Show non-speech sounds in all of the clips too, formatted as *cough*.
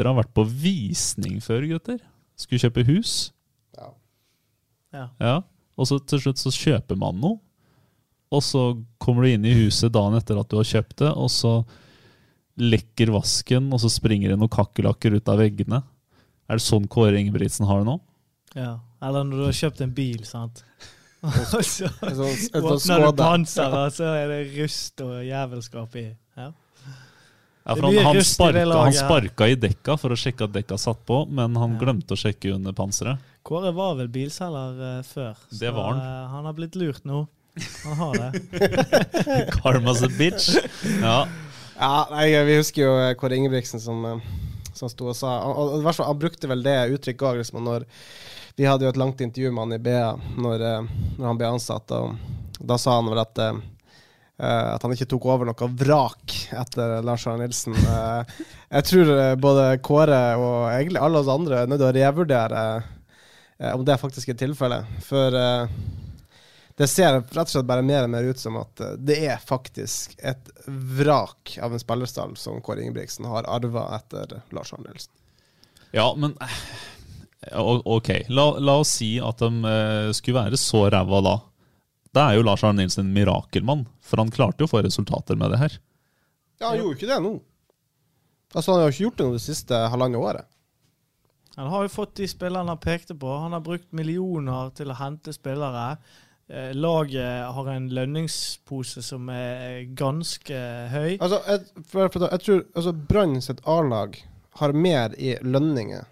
Dere har vært på visning før, gutter. Skulle kjøpe hus. Ja. Ja. Og så til slutt så kjøper man noe. Og så kommer du inn i huset dagen etter at du har kjøpt det, og så lekker vasken, og så springer det noen kakerlakker ut av veggene. Er det sånn Kåre Ingebrigtsen har det nå? ja. Eller når du har kjøpt en bil, sant. *laughs* Og så åpner du panseret, og så er det rust og jævelskap i. Ja. Ja, for han, han, sparka, han sparka i dekka for å sjekke at dekka satt på, men han Ja. glemte å sjekke under panseret. Kåre var vel bilselger uh, før, Det var han. Uh, han har blitt lurt nå. Han har det. *laughs* Karma's a bitch. Ja. Ja, nei, vi husker jo eh, Kåre Ingebrigtsen som, som sto og sa og, og, fall, Han brukte vel det uttrykket òg, liksom, når Vi hadde jo et langt intervju med han i BA når, når han ble ansatt, og da sa han vel at at han ikke tok over noe vrak etter Lars Arne Nilsen. Eh, jeg tror eh, både Kåre og egentlig alle oss andre er nødt til å revurdere eh, om det faktisk er tilfellet. For eh, det ser rett og slett bare mer og mer ut som at eh, det er faktisk et vrak av en spillerstall som Kåre Ingebrigtsen har arva etter Lars Arne Nilsen. Ja, men Ok, la, la oss si at de eh, skulle være så ræva da. Da er jo Lars Arne Nilsen en mirakelmann, for han klarte jo å få resultater med det her. Ja, han gjorde ikke det nå. Altså, han har jo ikke gjort det nå det siste halvannet året. Han har jo fått de spillerne han pekte på. Han har brukt millioner til å hente spillere. Eh, Laget har en lønningspose som er ganske høy. Altså, jeg, for, for, jeg tror altså, Brann sitt A-lag har mer i lønninger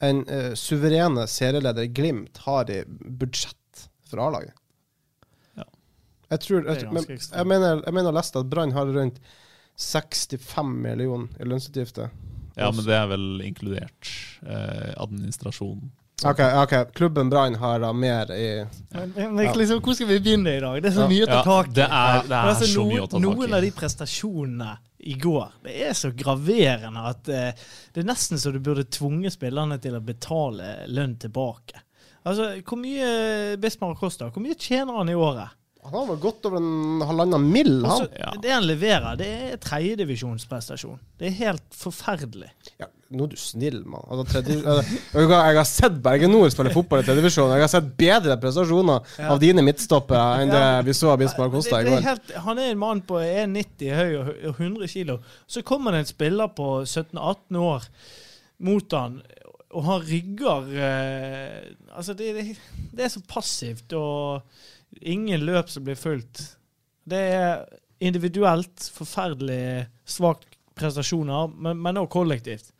enn uh, suverene serieleder Glimt har i budsjett for A-laget. Ja. Jeg tror jeg, men, jeg mener jeg mener å lese at Brann har rundt 65 millioner i lønnsutgifter. Ja, men det er vel inkludert eh, administrasjonen. OK, ok, klubben Brann har da mer i Men, men liksom, hvor skal vi begynne i dag? Det er så mye å ta tak i. det er, det er Altså, så noen, mye å ta tak Noen av de prestasjonene i går det er så graverende at eh, det er nesten så du burde tvunget spillerne til å betale lønn tilbake. Altså, Hvor mye Bismar Costa, Hvor mye tjener han i året? Han har vel godt over en halvannen mill., han. Altså, Det han leverer, det er tredjedivisjonsprestasjon. Det er helt forferdelig. Ja, nå er du snill, mann. Altså, altså, jeg, har, sett Bergen Nord spille fotball i tredjedivisjon. Jeg har sett bedre prestasjoner Ja. av dine midtstoppere enn det vi så av Bismar Kosta i er går. helt, han er en mann på 1,90 høy og 100 kilo. Så kommer det en spiller på 17-18 år mot han, og han rygger eh, Altså, det, det, det er så passivt, og ingen løp som blir fulgt. Det er individuelt forferdelig svake prestasjoner, men, òg kollektivt.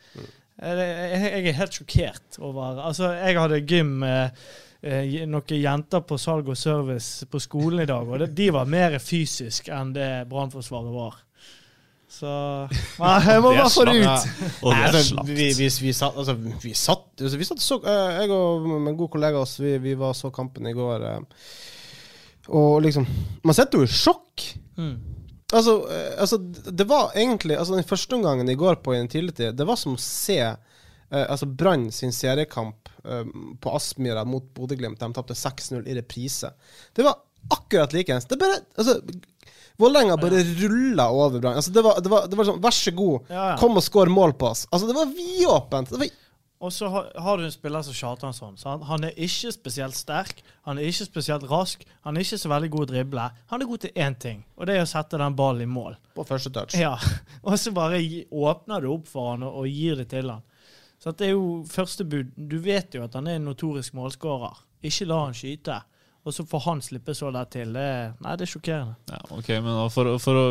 Jeg, jeg, er helt sjokkert over Altså, jeg hadde gym eh, noen jenter på salg og service på skolen i dag, og de var mer fysisk enn det Brannforsvaret var. Så *laughs* Nei, jeg må bare få det ut! Og det er slapt. vi, vi, vi satt, altså, vi satt, altså, vi satt så, eh, Jeg og en god kollega av oss, vi, vi var så kampen i går. eh, og liksom Man sitter jo i sjokk. Mm. Altså, eh, altså, det var egentlig Altså, den første omgangen i går på en tidlig tid, det var som å se eh, altså Brann sin seriekamp eh, på Aspmyra mot Bodø-Glimt. De tapte 6-0 i reprise. Det var akkurat likeens. Det bare altså, Vålerenga bare rulla over Brann. Altså, det, var, det, var, det var sånn Vær så god, Ja, ja. kom og skår mål på oss. Altså, det var vidåpent. Det var Og så har, du en spiller som Kjartansson. sant? Han er ikke spesielt sterk, han er ikke spesielt rask, han er ikke så veldig god å drible. Han er god til én ting, og det er å sette den ballen i mål. På første touch. Ja, *laughs* Og så bare åpner du opp for han og, og gir det til han. Så det er jo første bud. Du vet jo at han er en notorisk målskårer. Ikke la han skyte. Og så får han slippe så der til. Det, nei, det er sjokkerende. Ja, ok, men for, for å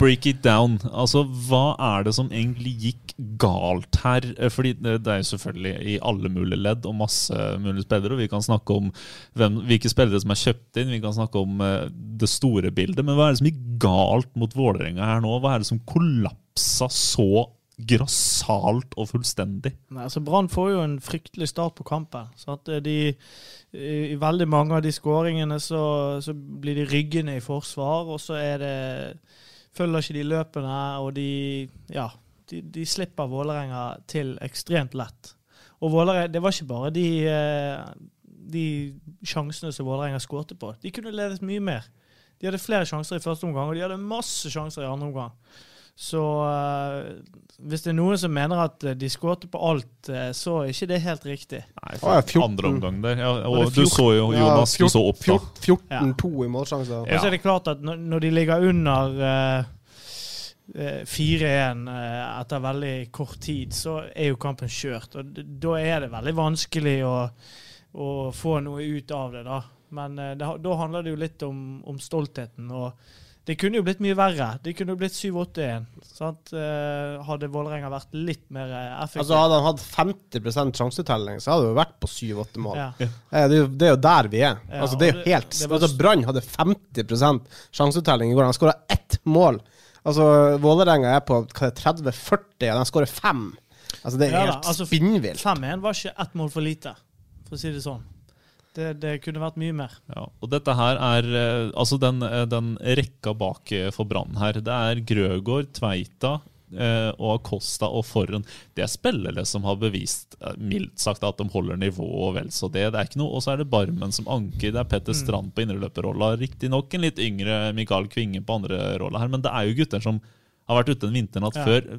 break it down, altså hva er det som egentlig gikk galt her? Eh, Fordi det det er jo selvfølgelig i alle mulige ledd og masse mulige spillere, og vi kan snakke om hvem, hvilke spillere som er kjøpt inn, vi kan snakke om eh, det store bildet, men hva er det som gikk galt mot Vålerenga her nå? Hva er det som kollapsa så grassat og fullstendig? Nei, altså Brann får jo en fryktelig start på kampen. Så at eh, de, I veldig mange av de skåringene så, så blir de ryggende i forsvar, og så er det følger ikke de løpene, og de ja, de, de slipper Vålerenga til ekstremt lett. Og Vålerenga, det var ikke bare de, eh, de sjansene som Vålerenga skårte på. De kunne ledet mye mer. De hadde flere sjanser i første omgang, og de hadde masse sjanser i andre omgang. Så eh, hvis det er noen som mener at eh, de skåret på alt, eh, så er ikke det helt riktig. Nei, for ja, 14. andre omgang der. Ja, og du så jo, Jonas, du så opp da. 14-2 i målsjanser. Og så er det klart at når, de ligger under eh, 4-1 eh, etter veldig kort tid, så er jo kampen kjørt. Og da er det veldig vanskelig å, å få noe ut av det, da. Men da handler det jo litt om, om stoltheten. og det kunne jo blitt mye verre. Det kunne jo blitt 7-8-1. sant? Eh, hadde Vålerenga vært litt mer eh, effektiv. Altså Hadde han hatt 50% sjansetelling, så hadde det jo vært på 7-8 mål. Ja. Eh, Det, er jo, det er jo der vi er. Ja, altså Det er jo helt det var- altså Brann hadde 50 sjansetelling i går. Han skåra ett mål. Altså Vålerenga er på hva er det, 30-40, og de skårer fem. Altså Det er Ja helt altså, spinnvilt. 5-1 var ikke ett mål for lite, for å si det sånn. Det, det kunne vært mye mer. Ja, og dette her er eh, altså den, eh, den rekka bak eh, for Brann her. Det er Grøgaard, Tveita eh, og Acosta og Forren. Det er spillere som har bevist mildt sagt at de holder nivået og vel så det. det er ikke noe, Og så er det Barmen som anker. Det er Petter Strand på indreløperrolla. Riktignok en litt yngre Mikael Kvinge på andre rolla her, men det er jo gutter som har vært ute en vinternatt Ja. før.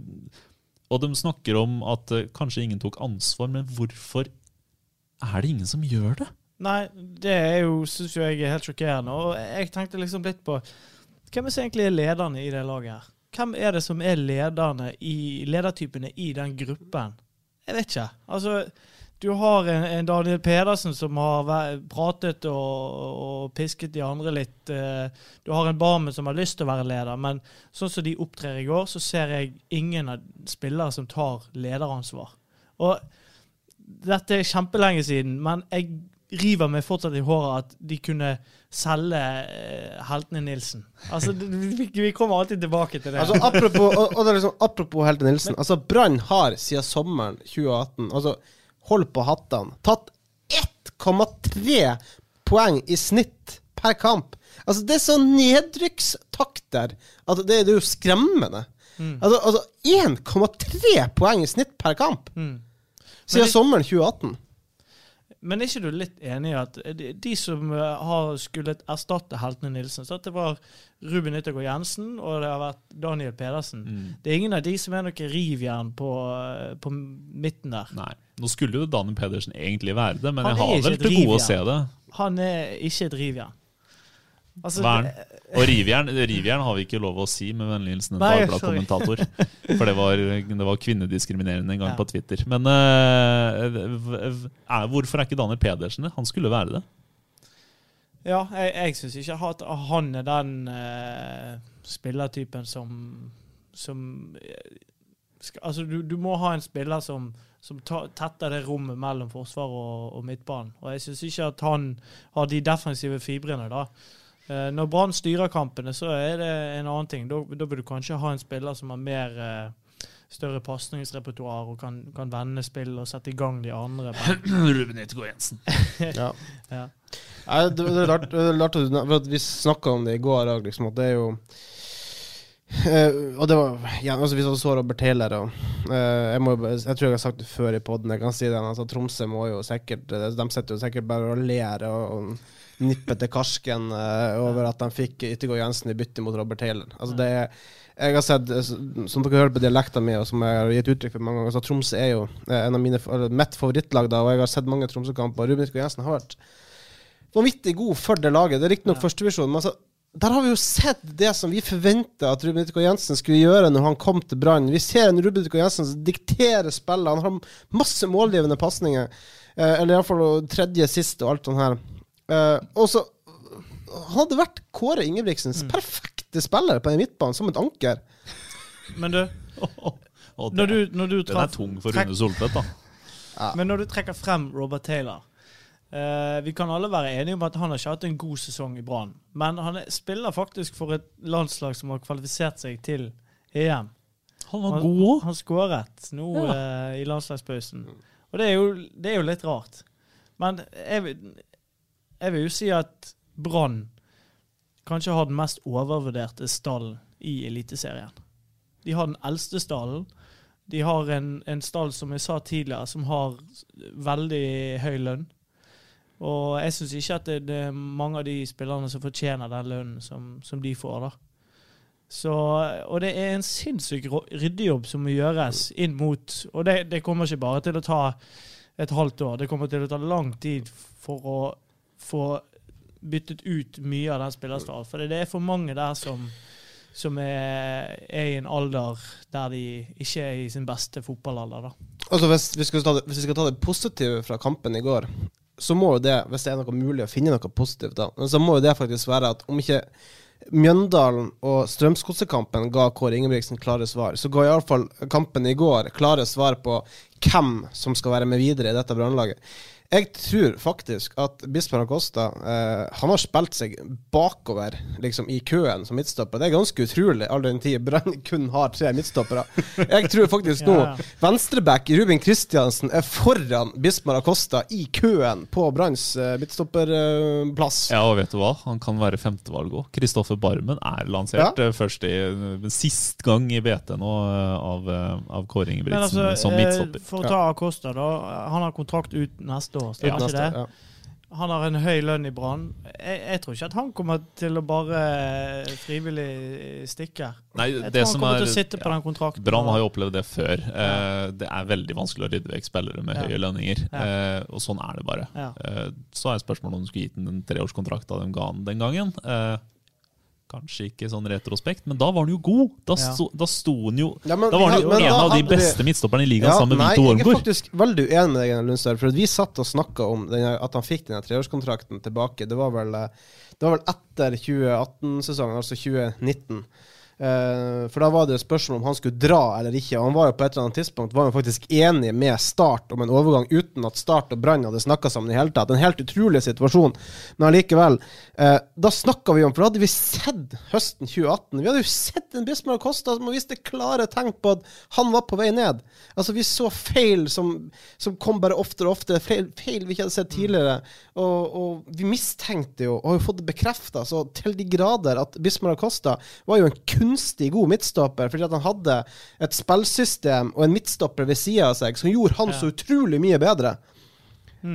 Og de snakker om at kanskje ingen tok ansvar, men hvorfor er det ingen som gjør det? Nei, det er jo, syns jo jeg er helt sjokkerende. Og jeg tenkte liksom litt på Hvem er som egentlig er lederne i det laget her? Hvem er det som er lederne i ledertypene i den gruppen? Jeg vet ikke. Altså, du har en, en Daniel Pedersen som har pratet og, og pisket de andre litt. eh, Du har en Barmen som har lyst til å være leder, men sånn som de opptrer i går, så ser jeg ingen av spillere som tar lederansvar. Og dette er kjempelenge siden, men jeg river meg fortsatt i håret at de kunne selge eh, heltene Nilsen. Altså, vi, vi kommer alltid tilbake til det. Altså Apropos, og, og det liksom, apropos Helte Nilsen. Altså Brann har siden sommeren 2018 altså Hold på hattene. Tatt 1,3 poeng i snitt per kamp. Altså Det er så nedrykkstakter at det, det er jo skremmende. Altså, altså 1,3 poeng i snitt per kamp Mm. siden det- sommeren 2018. Men er ikke du litt enig i at de, som eh, har skulle erstatte heltene Nilsen så at Det var Ruben Yttergård Jensen og det har vært Daniel Pedersen. Mm. Det er ingen av de som er noe rivjern på, eh, på midten der. Nei. Nå skulle jo Daniel Pedersen egentlig være det, men Han jeg har vel til gode å se det. Han er ikke et rivjern. Altså, Vern. Og rivjern, rivjern har vi ikke lov å si med vennlig hilsen en Dagbladet-kommentator. For det var, det var kvinnediskriminerende en gang Ja. på Twitter. Men eh, er, hvorfor er ikke Daniel Pedersen det? Han skulle være det. Ja, jeg, jeg syns ikke at han er den eh, spillertypen som, som eh, skal, Altså, du, du må ha en spiller som, som tetter det rommet mellom forsvar og, og midtbanen. Og jeg syns ikke at han har de defensive fibrene, da. Eh, når Brann styrer kampene, så er det en annen ting. Da, da vil du kanskje ha en spiller som er mer eh, større pasningsrepertoar og kan, kan vende spill og sette i gang de andre. *clears throat* Ruben Yttergård Jensen. Ja. *laughs* ja. Nei, det, det er rart, det er rart at for Vi snakka om det i går òg, liksom, at det er jo Uh, og det var ja, altså Hvis du så Robert Taylor og uh, jeg, må, jo jeg tror jeg har sagt det før i poden, jeg kan si det. Altså, Tromsø må jo sikkert eh, De sitter jo sikkert bare og ler og, og nipper til karsken uh, over at de fikk Yttergård Jensen i bytte mot Robert Taylor. Altså det er Jeg har sett, eh, som dere hører på dialekten min, og som jeg har gitt uttrykk for mange ganger, så Tromsø er jo eh, en av mine, mitt favorittlag, da, og jeg har sett mange Tromsø-kamper. Ruben Nygaard Jensen har vært vanvittig god for det laget. Det er riktignok Ja. førstevisjon, men altså, der har vi jo sett det som vi forventa at Ruben Nygaard Jensen skulle gjøre når han kom til Brann. Vi ser en Ruben Nygaard Jensen som dikterer spillet. Han har masse målgivende pasninger. Eh, eller iallfall tredje, siste og alt sånt her. Eh, og så hadde vært Kåre Ingebrigtsens Mm. Perfekte spiller på en midtbane, som et anker. Men du, *laughs* Og når du, når du den er tung for Rune Soltvedt, da. Men når du trekker frem Robert Taylor eh, Vi kan alle være enige om at han har ikke hatt en god sesong i Brann. Men han er, spiller faktisk for et landslag som har kvalifisert seg til EM. Han var god òg. han skåret nå eh, i landslagspausen. Og det er, jo, det er jo litt rart. Men jeg, jeg vil jo si at Brann kanskje har den mest overvurderte stallen i Eliteserien. De har den eldste stallen. De har en, en stall, som jeg sa tidligere, som har veldig høy lønn. Og jeg syns ikke at det, det er mange av de spillerne som fortjener den lønnen som, som de får. da. Så, og det er en sinnssyk ryddejobb som må gjøres inn mot Og det, det kommer ikke bare til å ta et halvt år, det kommer til å ta lang tid for å få byttet ut mye av den spillerstallen. For det er for mange der som, som er, er i en alder der de ikke er i sin beste fotballalder. da. Altså hvis, vi skal ta det, hvis vi skal ta det positive fra kampen i går, så må jo det, hvis det er noe mulig å finne noe positivt, da, så må jo det faktisk være at om ikke Mjøndalen og Strømsgodsekampen ga Kåre Ingebrigtsen klare svar, så ga iallfall kampen i går klare svar på hvem som skal være med videre i dette brannlaget. Jeg tror faktisk at Bisper Acosta eh, Han har spilt seg bakover liksom i køen som midtstopper. Det er ganske utrolig, all den tid Brann *laughs* kun har tre midtstoppere. Jeg tror faktisk nå Ja, ja. venstreback Ruben Kristiansen er foran Bisper Acosta i køen på Branns eh, midtstopperplass. Ja, og vet du hva? Han kan være femtevalg òg. Kristoffer Barmen er lansert ja. først i eh, sist gang i BT nå eh, av, eh, av Kåre Ingebrigtsen altså, som eh, midtstopper. for å ta Acosta, da. Han har kontrakt ut neste år, Ut stemmer neste, det? ja. Han har en høy lønn i Brann. Jeg, jeg tror ikke at han kommer til å bare frivillig stikke. Nei, Jeg det tror han kommer er til å sitte på den kontrakten. Brann har jo opplevd det før. Eh, det er veldig vanskelig å rydde vekk spillere med Ja. høye lønninger. Ja. Eh, og sånn er det bare. Ja. Eh, så er spørsmålet om du skulle gitt ham en treårskontrakt da de ga han den gangen. Kanskje ikke sånn retrospekt, men da var han jo god! Da, Ja. sto, da sto han jo Ja, men Da var han jo ja, en da av de beste midtstopperne i ligaen sammen med Vito Vito jeg er faktisk veldig uenig med deg, Lundstad. For at vi satt og snakka om denne, at han fikk denne treårskontrakten tilbake. Det var vel, eh, det var vel etter 2018-sesongen, altså 2019. Eh, for da var det et spørsmål om han skulle dra eller ikke. Og han var jo på et eller annet tidspunkt var han faktisk enig med Start om en overgang uten at Start og Brann hadde snakka sammen i hele tatt. En helt utrolig situasjon. Men allikevel. Eh, da snakka vi om For da hadde vi sett høsten 2018. Vi hadde jo sett en Bismar Costa som viste klare tegn på at han var på vei ned. Altså Vi så feil som, som kom bare oftere og oftere. Feil, feil vi ikke hadde sett tidligere. Og, og vi mistenkte jo, og har jo fått det bekrefta så til de grader, at Bismar Costa var jo en kunstig god midtstopper fordi at han hadde et spillsystem og en midtstopper ved sida av seg som gjorde han så utrolig mye bedre.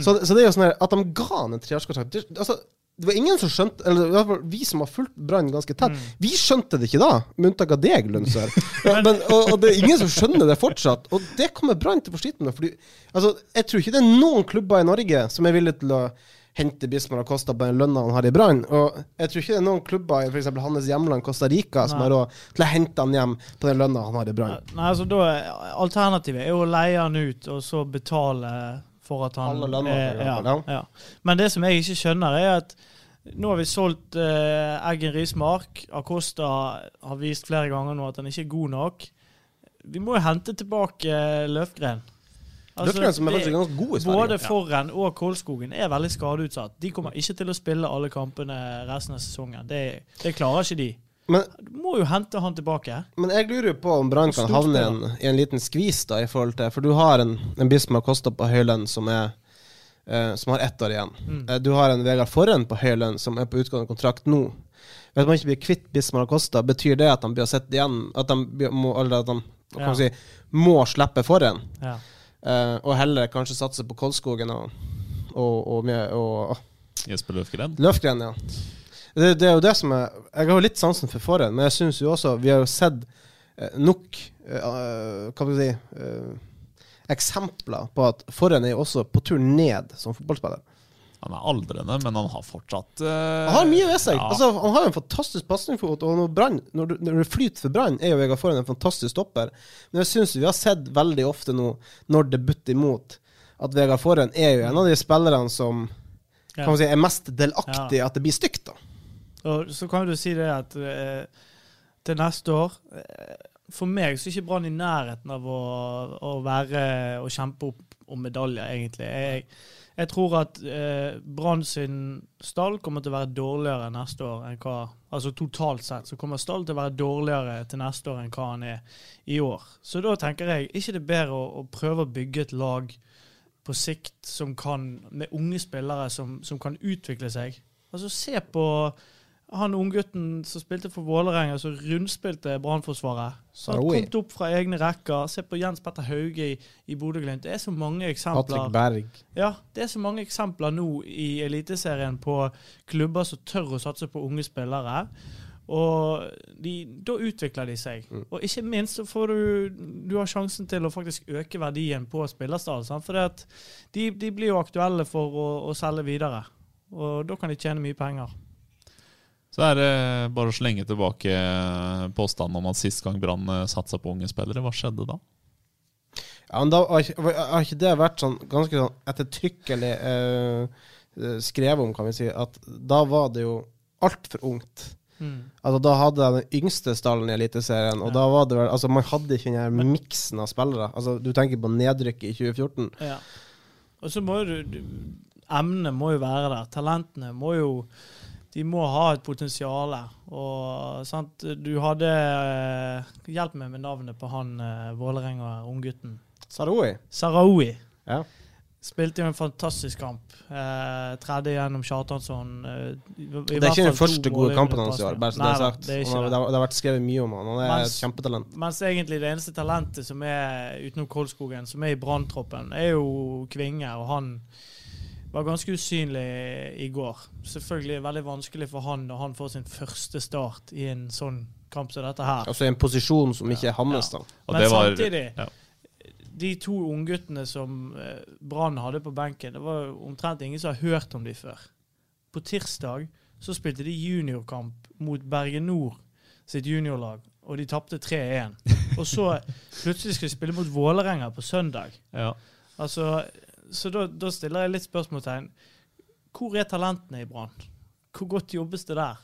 Så, så det er jo sånn her at de ga han en treårskontrakt det, altså, det var ingen som skjønte Eller i hvert fall vi som har fulgt Brann ganske tett, vi skjønte det ikke da, med unntak av deg, Lundsør. *laughs* Men, og, og det er ingen som skjønner det fortsatt. Og det kommer Brann til å få slite med. Fordi, altså, jeg tror ikke det er noen klubber i Norge som er villige til å hente Bismar Costa på den lønna han har i Brann. Og jeg tror ikke det er noen klubber i f.eks. hans hjemland Costa Rica som Nei. har råd til å hente han hjem på den lønna han har i Brann. Nei, altså da, Alternativet er jo å leie han ut og så betale for at han Alle lønner, er- ja, ja. Men det som jeg ikke skjønner, er at nå har vi solgt eh, Eggen Rismark. Acosta har vist flere ganger nå at han ikke er god nok. Vi må jo hente tilbake Løfgren. Altså, Løfgren som er faktisk ganske god i Sverige. Både Forren og Kolskogen er veldig skadeutsatt. De kommer ikke til å spille alle kampene resten av sesongen. Det, det klarer ikke de. Men, Du må jo hente han tilbake. men jeg lurer jo på om Brann kan havne i en, i en liten skvis, da, i forhold til For du har en, en Bismar Kosta på høy lønn som eh, som har ett år igjen. Mm. Eh, du har en Vegard Forren på høy lønn som er på utgående kontrakt nå. Hvis man ikke blir kvitt Bismar Kosta, betyr det at han blir sett igjen At han må, eller at han Ja. si, må slippe Forren? Ja. Eh, og heller kanskje satse på Kolskogen og, og, og, og Jesper Løfgren. Løfgren, ja. Det, det er jo det som er Jeg har jo litt sansen for forhånd, men jeg syns jo også Vi har jo sett eh, nok uh, Hva skal vi si uh, eksempler på at forhånd er jo også på tur ned som fotballspiller. Han er aldrende, men han har fortsatt uh, Han har mye ved seg. ja. Altså, han har en fantastisk pasningsfot, og når, brand, når, du- når det flyter for Brann, er jo Vegard Forhen en fantastisk stopper. Men jeg syns vi har sett veldig ofte nå, når det butter imot, at Vegard Forhen er jo en av de spillerne som Ja. kan man si, er mest delaktig i at det blir stygt. da. Og så kan du si det at eh, til neste år eh, For meg så er ikke Brann i nærheten av å, å være og kjempe opp om medaljer, egentlig. Jeg, jeg tror at eh, Brann sin stall kommer til å være dårligere neste år enn hva Altså totalt sett så kommer stallen til å være dårligere til neste år enn hva han er i år. Så da tenker jeg ikke det er bedre å, å prøve å bygge et lag på sikt som kan, med unge spillere som, som kan utvikle seg. Altså Se på han unggutten som spilte for Vålerenga, som rundspilte Brannforsvaret. Så Han Saroui. kom opp fra egne rekker. Se på Jens Petter Hauge i, i Bodø-Glimt. Det er så mange eksempler. Patrick Berg. Ja, det er så mange eksempler nå i Eliteserien på klubber som tør å satse på unge spillere. Og de, da utvikler de seg. Mm. Og ikke minst så får du Du har sjansen til å faktisk øke verdien på spillerstallen. For de, de blir jo aktuelle for å, å selge videre. Og da kan de tjene mye penger. Så er det bare å slenge tilbake påstanden om at sist gang Brann eh, satsa på unge spillere. Hva skjedde da? Ja, men da har ikke, har ikke det vært sånn ganske sånn ettertrykkelig eh, eh, skrevet om, kan vi si, at da var det jo altfor ungt. Mm. Altså Da hadde jeg den yngste stallen i Eliteserien, og Ja. da var det vel Altså man hadde ikke den her miksen av spillere. Altså Du tenker på nedrykket i 2014. Ja. Og så må jo du, Emnet må jo være der. Talentene må jo De må ha et potensial. Og sant Du hadde eh, Hjelp meg med navnet på han uh, Vålerenga-unggutten. Saroui. Sarawi. Ja. Spilte jo en fantastisk kamp. Eh, tredje gjennom Kjartansson. Eh, i- i Det er ikke den første gode kampen hans i år, bare så det er sagt. det er Han har, det. det har vært skrevet mye om han. Han er Mens- et kjempetalent. Mens egentlig det eneste talentet som er utenom Kolskogen, som er i branntroppen, er jo Kvinge, og han var ganske usynlig i går. Selvfølgelig veldig vanskelig for han når han får sin første start i en sånn kamp som dette her. Altså i en posisjon som ikke er hans, da. Ja. Men det var- samtidig, ja. de to ungguttene som eh, Brann hadde på benken, det var omtrent ingen som har hørt om de før. På tirsdag så spilte de juniorkamp mot Bergen Nord sitt juniorlag, og de tapte 3-1. Og så plutselig skal de spille mot Vålerenga på søndag. Ja. Altså, så da, da stiller jeg litt spørsmålstegn. Hvor er talentene i Brann? Hvor godt jobbes det der?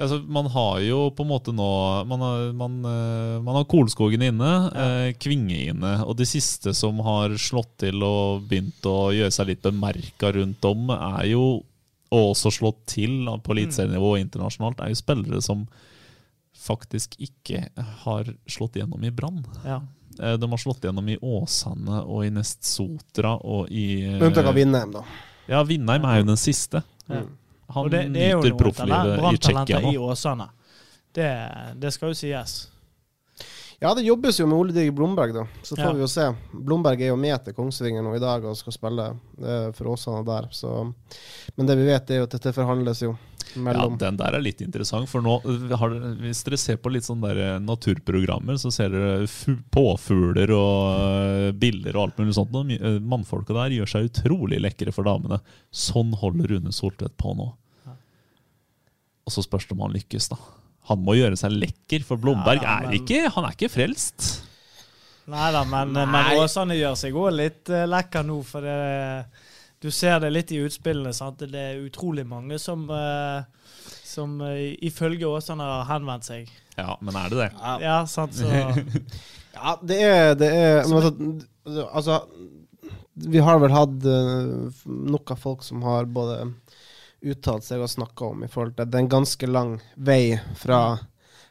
Altså, man har jo på en måte nå Man har, man, eh, man har Kolskogen inne, eh, Kvinge inne. Og de siste som har slått til og begynt å gjøre seg litt bemerka rundt om, er jo og også slått til på eliteserienivå og internasjonalt, er jo spillere som faktisk ikke har slått gjennom i Brann. Ja. Eh, De har slått gjennom i Åsane og i Nestsotra og i eh, Med unntak av Vindheim, da. Ja, Vindheim er jo den siste. Ja. Han Og det, det er nyter profflivet i Brann-talenter i. Åsane. Det, det skal jo sies. Ja, det jobbes jo med Ole Digger Blomberg, da. Så får Ja. vi jo se. Blomberg er jo med til Kongsvinger nå i dag og skal spille eh, for Åsane der. Så. Men det vi vet, er jo at dette forhandles jo Ja, den der er litt interessant. For nå, øh, har hvis dere ser på litt sånne der eh, naturprogrammer, så ser dere påfugler og øh, biller og alt mulig sånt. Og Mannfolka der gjør seg utrolig lekre for damene. Sånn holder Rune Soltvedt på nå. Og så spørs det om han lykkes, da. Han må gjøre seg lekker, for Blomberg Ja, er men- ikke Han er ikke frelst. Nei da, men, men Åsane gjør seg òg litt lekker nå, for det, du ser det litt i utspillene. Sant? Det er utrolig mange som, uh, som uh, ifølge Åsane har henvendt seg. Ja, men er det det? Ja, sant, så *laughs* Ja, det er, det er men, altså, altså Vi har vel hatt uh, nok av folk som har både uttalt seg og snakka om i forhold til Det er en ganske lang vei fra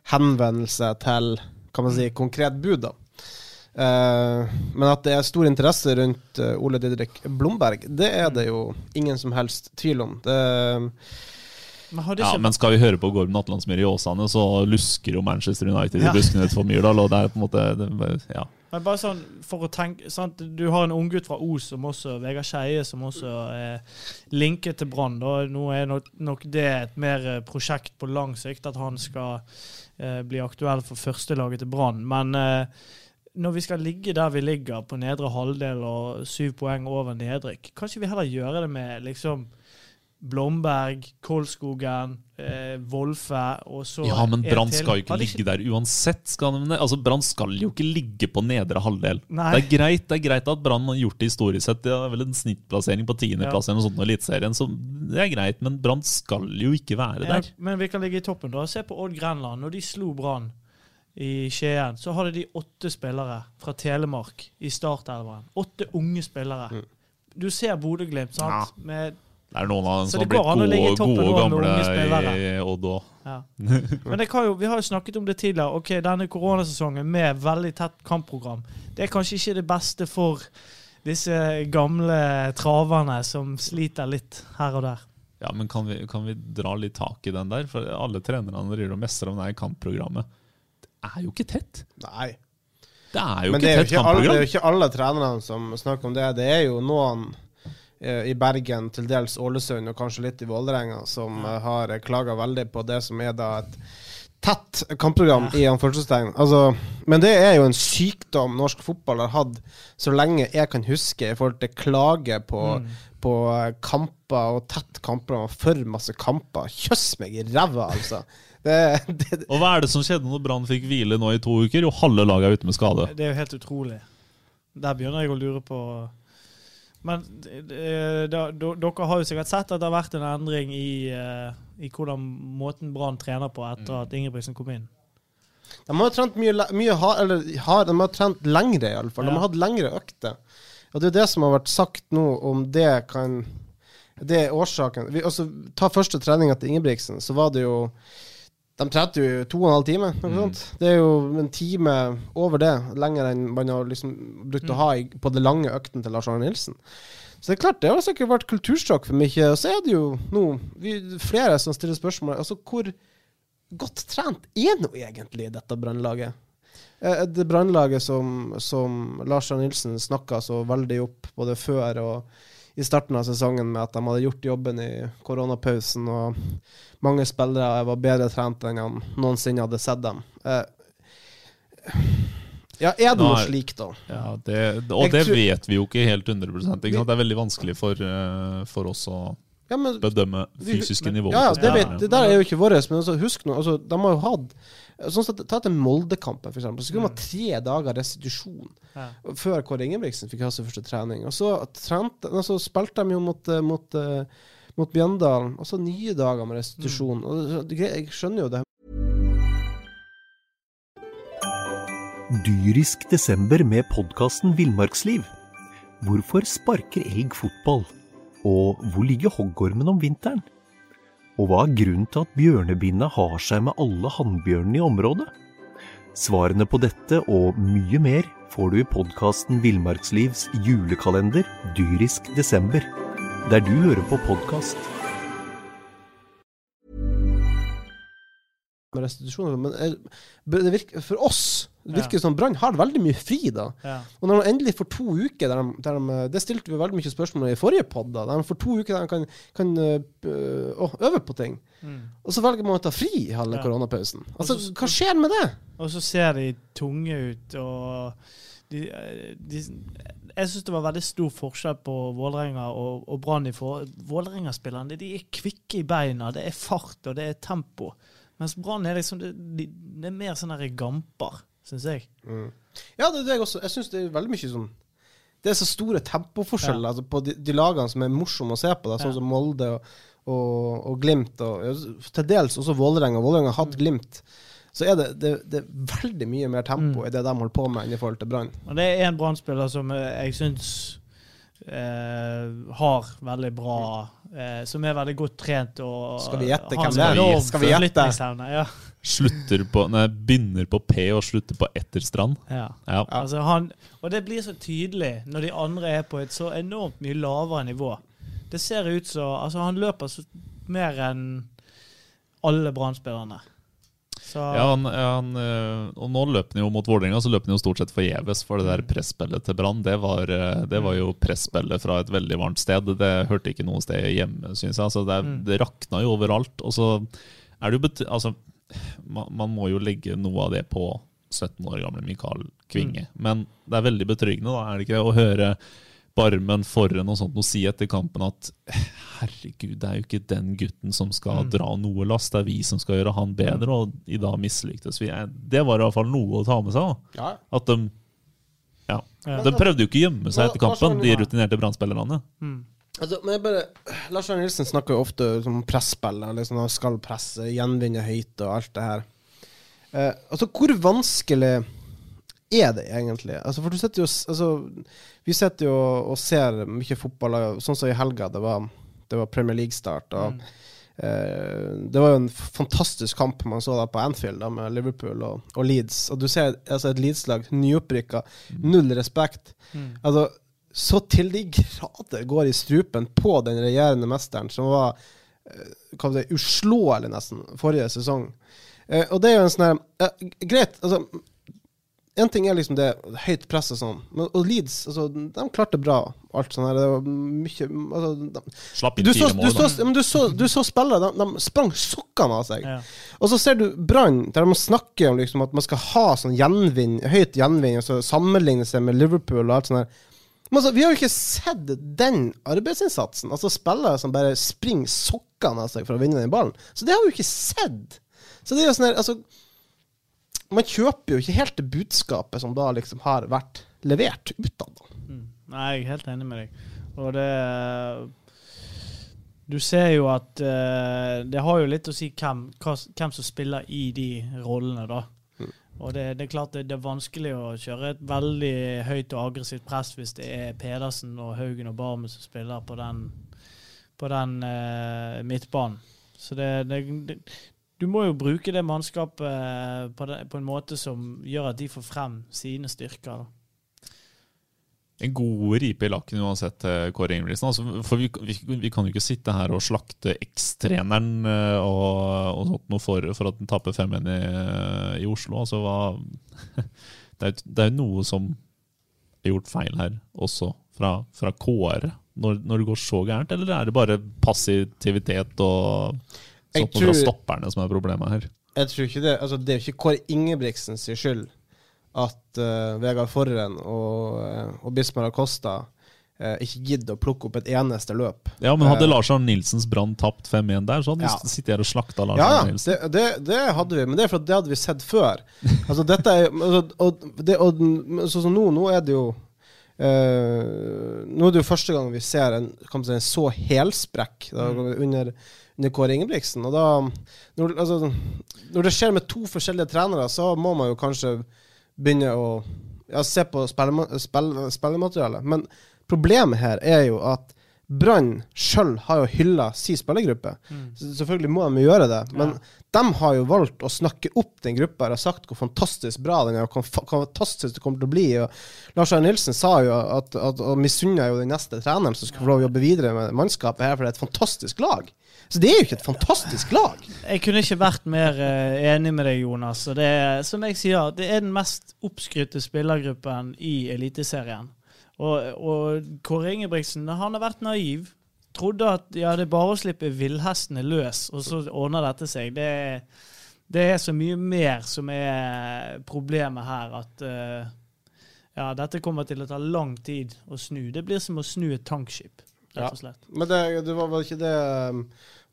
henvendelse til kan man si, konkret bud, da. Eh, men at det er stor interesse rundt eh, Ole Didrik Blomberg, det er det jo ingen som helst tvil om. Det, Men Ja, ikke men skal vi høre på Gorm Atlandsmyr i Åsane, så lusker jo Manchester United Ja. i buskene utenfor Myrdal. Og det er på en måte det, ja. Men bare sånn for å tenke sant? Du har en unggutt fra Os som også Vegard Skeie, som også er linket til Brann. Nå er nok, nok det et mer eh, prosjekt på lang sikt, at han skal eh, bli aktuell for førstelaget til Brann. Men eh, når vi skal ligge der vi ligger, på nedre halvdel og syv poeng over nedrykk, kanskje vi heller gjøre det med liksom Blomberg, Kolskogen, eh, Wolfe og så Ja, men Brann skal jo ikke ligge der uansett. Skal de, altså, Brann skal jo ikke ligge på nedre halvdel. Nei. Det er greit det er greit at Brann har gjort det historisk sett. Det er vel en snittplassering på tiendeplass eller noe sånt i Eliteserien, så det er greit. Men Brann skal jo ikke være Ja, der. men vi kan ligge i toppen, da. Se på Odd Grenland. Når de slo Brann i Skien, så hadde de åtte spillere fra Telemark i startelveren. Åtte unge spillere. Du ser Bodø-Glimt, sant? Med, Det er noen av dem Så som har blitt gode, gode gamle i Odd òg. ja. *laughs* Men det kan jo, vi har jo snakket om det tidligere. Ok, Denne koronasesongen med veldig tett kampprogram, det er kanskje ikke det beste for disse gamle traverne som sliter litt her og der. Ja, men kan vi, kan vi dra litt tak i den der? For alle trenerne driver og messer om det her kampprogrammet. Er jo ikke tett. Nei. Det er jo Men ikke tett ikke, Men det er jo ikke alle trenerne som snakker om det. Det er jo noen eh, i Bergen, til dels Ålesund og kanskje litt i Vålerenga, som eh, har klaga veldig på det som er da et tett kampprogram i anførselstegn. Altså, men det er jo en sykdom norsk fotball har hatt så lenge jeg kan huske, i forhold til klage på, på eh, kamper og tett kampprogram og for masse kamper. Kjøss meg i ræva, altså. Det, det, Og hva er det som skjedde når Brann fikk hvile nå i to uker? Jo, halve laget er ute med skade. Det er jo helt utrolig. Der begynner jeg å lure på Men da, dere har jo sikkert sett at det har vært en endring i, eh, i hvordan måten Brann trener på etter at Ingebrigtsen kom inn. De har jo trent mye, mye ha, eller hard, de har trent lengre, iallfall. De Ja. har hatt lengre økter. Og det er det som har vært sagt nå, om det kan Det er årsaken. Vi, altså, ta første treninga til Ingebrigtsen, så var det jo De trente jo to og en halv time. Sånt. Det er jo en time over det, lenger enn man har liksom brukt å ha i, på det lange økten til Lars Arne Nilsen. Så det er klart, det har sikkert vært kultursjokk for mye. Og så er det jo nå vi, flere som stiller spørsmål Altså, hvor godt trent er nå egentlig dette brannlaget? Eh, Det brannlaget som, som Lars Arne Nilsen snakka så veldig opp både før og i starten av sesongen med at de hadde gjort jobben i koronapausen, og mange spillere var bedre trent enn han noensinne hadde sett dem. Eh, Ja, er det noe slik, da? Ja, det, og Jeg det vet vi jo ikke helt 100 ikke sant? Det er veldig vanskelig for, eh, for oss å Ja, men bedømme fysiske nivået. Ja, ja, det, vet, det der er jo ikke vårt, men altså, husk nå, altså, de har jo hatt Sånn sett, Ta til Moldekampen, eksempel. Så skulle man ha tre dager restitusjon Ja. før Kåre Ingebrigtsen fikk ha sin første trening. Og så, trente, altså, spilte de jo mot, eh, mot, eh, mot Bjøndalen, og så nye dager med restitusjon. Det- jeg skjønner jo det. Dyrisk desember med podkasten Villmarksliv. Hvorfor sparker elg fotball? Og hvor ligger hoggormen om vinteren? Og hva er grunnen til at bjørnebinna har seg med alle hannbjørnene i området? Svarene på dette og mye mer får du i podkasten Villmarkslivs julekalender Dyrisk desember, der du hører på podkast. Men eh, det virker, for oss det virker som Brann har veldig mye fri da. Ja. Og når de endelig får to uker der de, der de, Det stilte vi veldig mye spørsmål om i forrige pod. Der de får to uker der de kan, kan øh, øve på ting. Og så velger man å ta fri i halve Ja. koronapausen. Altså, Også, Hva skjer med det? Og så ser de tunge ut, og de, de Jeg syns det var veldig stor forskjell på Vålerenga og, og Brann. i Vålerenga-spillerne er kvikke i beina, det er fart og det er tempo. Mens Brann er liksom det, de, det er mer sånn der gamper, syns jeg. Ja, det er det jeg også. Jeg syns det er veldig mye sånn Det er så store tempoforskjeller altså, på de, de lagene som er morsomme å se på, da, sånn Ja. som Molde og, og, og Glimt, og ja, til dels også Vålerenga. Vålerenga har hatt Mm. Glimt. Så er det, det, det er veldig mye mer tempo Mm. i det de holder på med, enn i forhold til Brann. Det er en Brann-spiller som eh, jeg syns eh, har veldig bra eh, Som er veldig godt trent og Skal vi gjette hvem det er? Skal vi gjette? Ja. Slutter på, nei, begynner på P og slutter på Etterstrand. Ja. Ja. Altså han, og det blir så tydelig når de andre er på et så enormt mye lavere nivå. Det ser ut som altså Han løper så mer enn alle. Så Ja, han, han, eh, og nå løper han jo mot Vålerenga, så løper han jo stort sett forgjeves. For det der presspillet til Brann, det, var, eh, det var jo presspillet fra et veldig varmt sted. Det hørte ikke noe sted hjemme, syns jeg. Altså, det, Mm. det rakna jo overalt. Og så er det jo altså, man, man må jo legge noe av det på 17 år gamle Mikael Kvinge. Men det er veldig betryggende, da, er det ikke det, å høre Barmen foran og sånt og si etter kampen at herregud, det er jo ikke den gutten som skal Mm. dra noe last, det er vi som skal gjøre han bedre, og i dag mislyktes vi. Det var i hvert fall noe å ta med seg. da. Ja. At de ja. Ja. De prøvde jo ikke å gjemme seg etter kampen, de rutinerte Brann-spillerne. mm. Altså, men jeg bare, Lars Arne Nilsen snakker jo ofte om presspill. Liksom, han skal presse, gjenvinne høyt og alt det her. Eh, altså, hvor vanskelig er det egentlig? Altså, for du sitter jo altså, Vi sitter jo og ser mye fotball, sånn som i helga. Det var, det var Premier League-start. og Mm. eh, Det var jo en fantastisk kamp man så da på Anfield da, med Liverpool og, og Leeds. Og du ser altså, et Leeds-lag nyopprykka, null respekt. Mm. Altså, så til de grader går i strupen på den regjerende mesteren, som var eh, hva si, uslåelig nesten forrige sesong. Eh, og det er jo en sånn her eh, Greit, altså En ting er liksom det høyt press og sånn, men og Leeds altså, de klarte bra alt sånn her. Det var mye altså, de, Slapp inn du, så, fire du, mål. så, da. men du, så, du så spillere, de, de sprang sokkene av seg. Ja. Og så ser du Brann, der de snakker om liksom at man skal ha sånn gjenvinn, høyt gjenvinn, og så sammenligne seg med Liverpool og alt sånt der. Men altså, vi har jo ikke sett den arbeidsinnsatsen. Altså spillere som bare springer sokkene av seg for å vinne den ballen. Så det har vi jo ikke sett. Så det er jo sånn her, altså Man kjøper jo ikke helt det budskapet som da liksom har vært levert utad. Mm. Nei, jeg er helt enig med deg. Og det Du ser jo at uh, det har jo litt å si hvem, hva, hvem som spiller i de rollene, da. Og det, det er klart det, det er vanskelig å kjøre et veldig høyt og aggressivt press hvis det er Pedersen og Haugen og Barmen som spiller på den, på den eh, midtbanen. Så det, det, Du må jo bruke det mannskapet eh, på, på en måte som gjør at de får frem sine styrker. da. En god ripe i lakken uansett Kåre Ingebrigtsen. Altså, for vi, vi, vi kan jo ikke sitte her og slakte ekstreneren eh, og, og noe for, for at den taper 5-1 i, i Oslo. Altså, hva, *laughs* det er jo noe som er gjort feil her, også fra, fra Kåre, når, når det går så gærent? Eller er det bare passivitet og sånt tror, fra stopperne som er problemet her? Jeg tror ikke det. Altså, det er jo ikke Kåre Ingebrigtsens skyld at uh, Vegard Forren og, uh, og Bismar Acosta eh, ikke gidder å plukke opp et eneste løp. Ja, men hadde Eh, Lars Arne Nilsens Brann tapt 5-1 der, så hadde Ja. vi sittet her og slakta Lars Ja, Arne ja, Nilsen. det, det, det hadde vi, men det er for at det hadde vi sett før. Altså, dette er altså, og, det, og, så, som nå, nå er det jo eh, Nå er det jo første gang vi ser en, kan si, en så helsprekk da, under, under Kåre Ingebrigtsen. Og da når, altså, når det skjer med to forskjellige trenere, så må man jo kanskje begynne å ja, se på spillema- spillematerialet. Men problemet her er jo at Brann sjøl har jo hylla si spillergruppe. Så Selvfølgelig må de jo gjøre det, men de har jo valgt å snakke opp den gruppa og og sagt hvor fantastisk bra den er, og hvor fantastisk det kommer til å bli. Og Lars Arne Nilsen sa jo at, at og misunna jo den neste treneren som skulle få lov å jobbe videre med mannskapet her, for det er et fantastisk lag. Så det er jo ikke et fantastisk lag. Jeg kunne ikke vært mer eh, enig med deg, Jonas. Og det er, som jeg sier, det er den mest oppskrytte spillergruppen i Eliteserien. Og, og Kåre Ingebrigtsen han har vært naiv. Trodde at ja, det er bare å slippe villhestene løs, og så ordner dette seg. Det, det er så mye mer som er problemet her, at uh, ja, dette kommer til å ta lang tid å snu. Det blir som å snu et tankskip, rett og slett. Men det, det var vel ikke det um,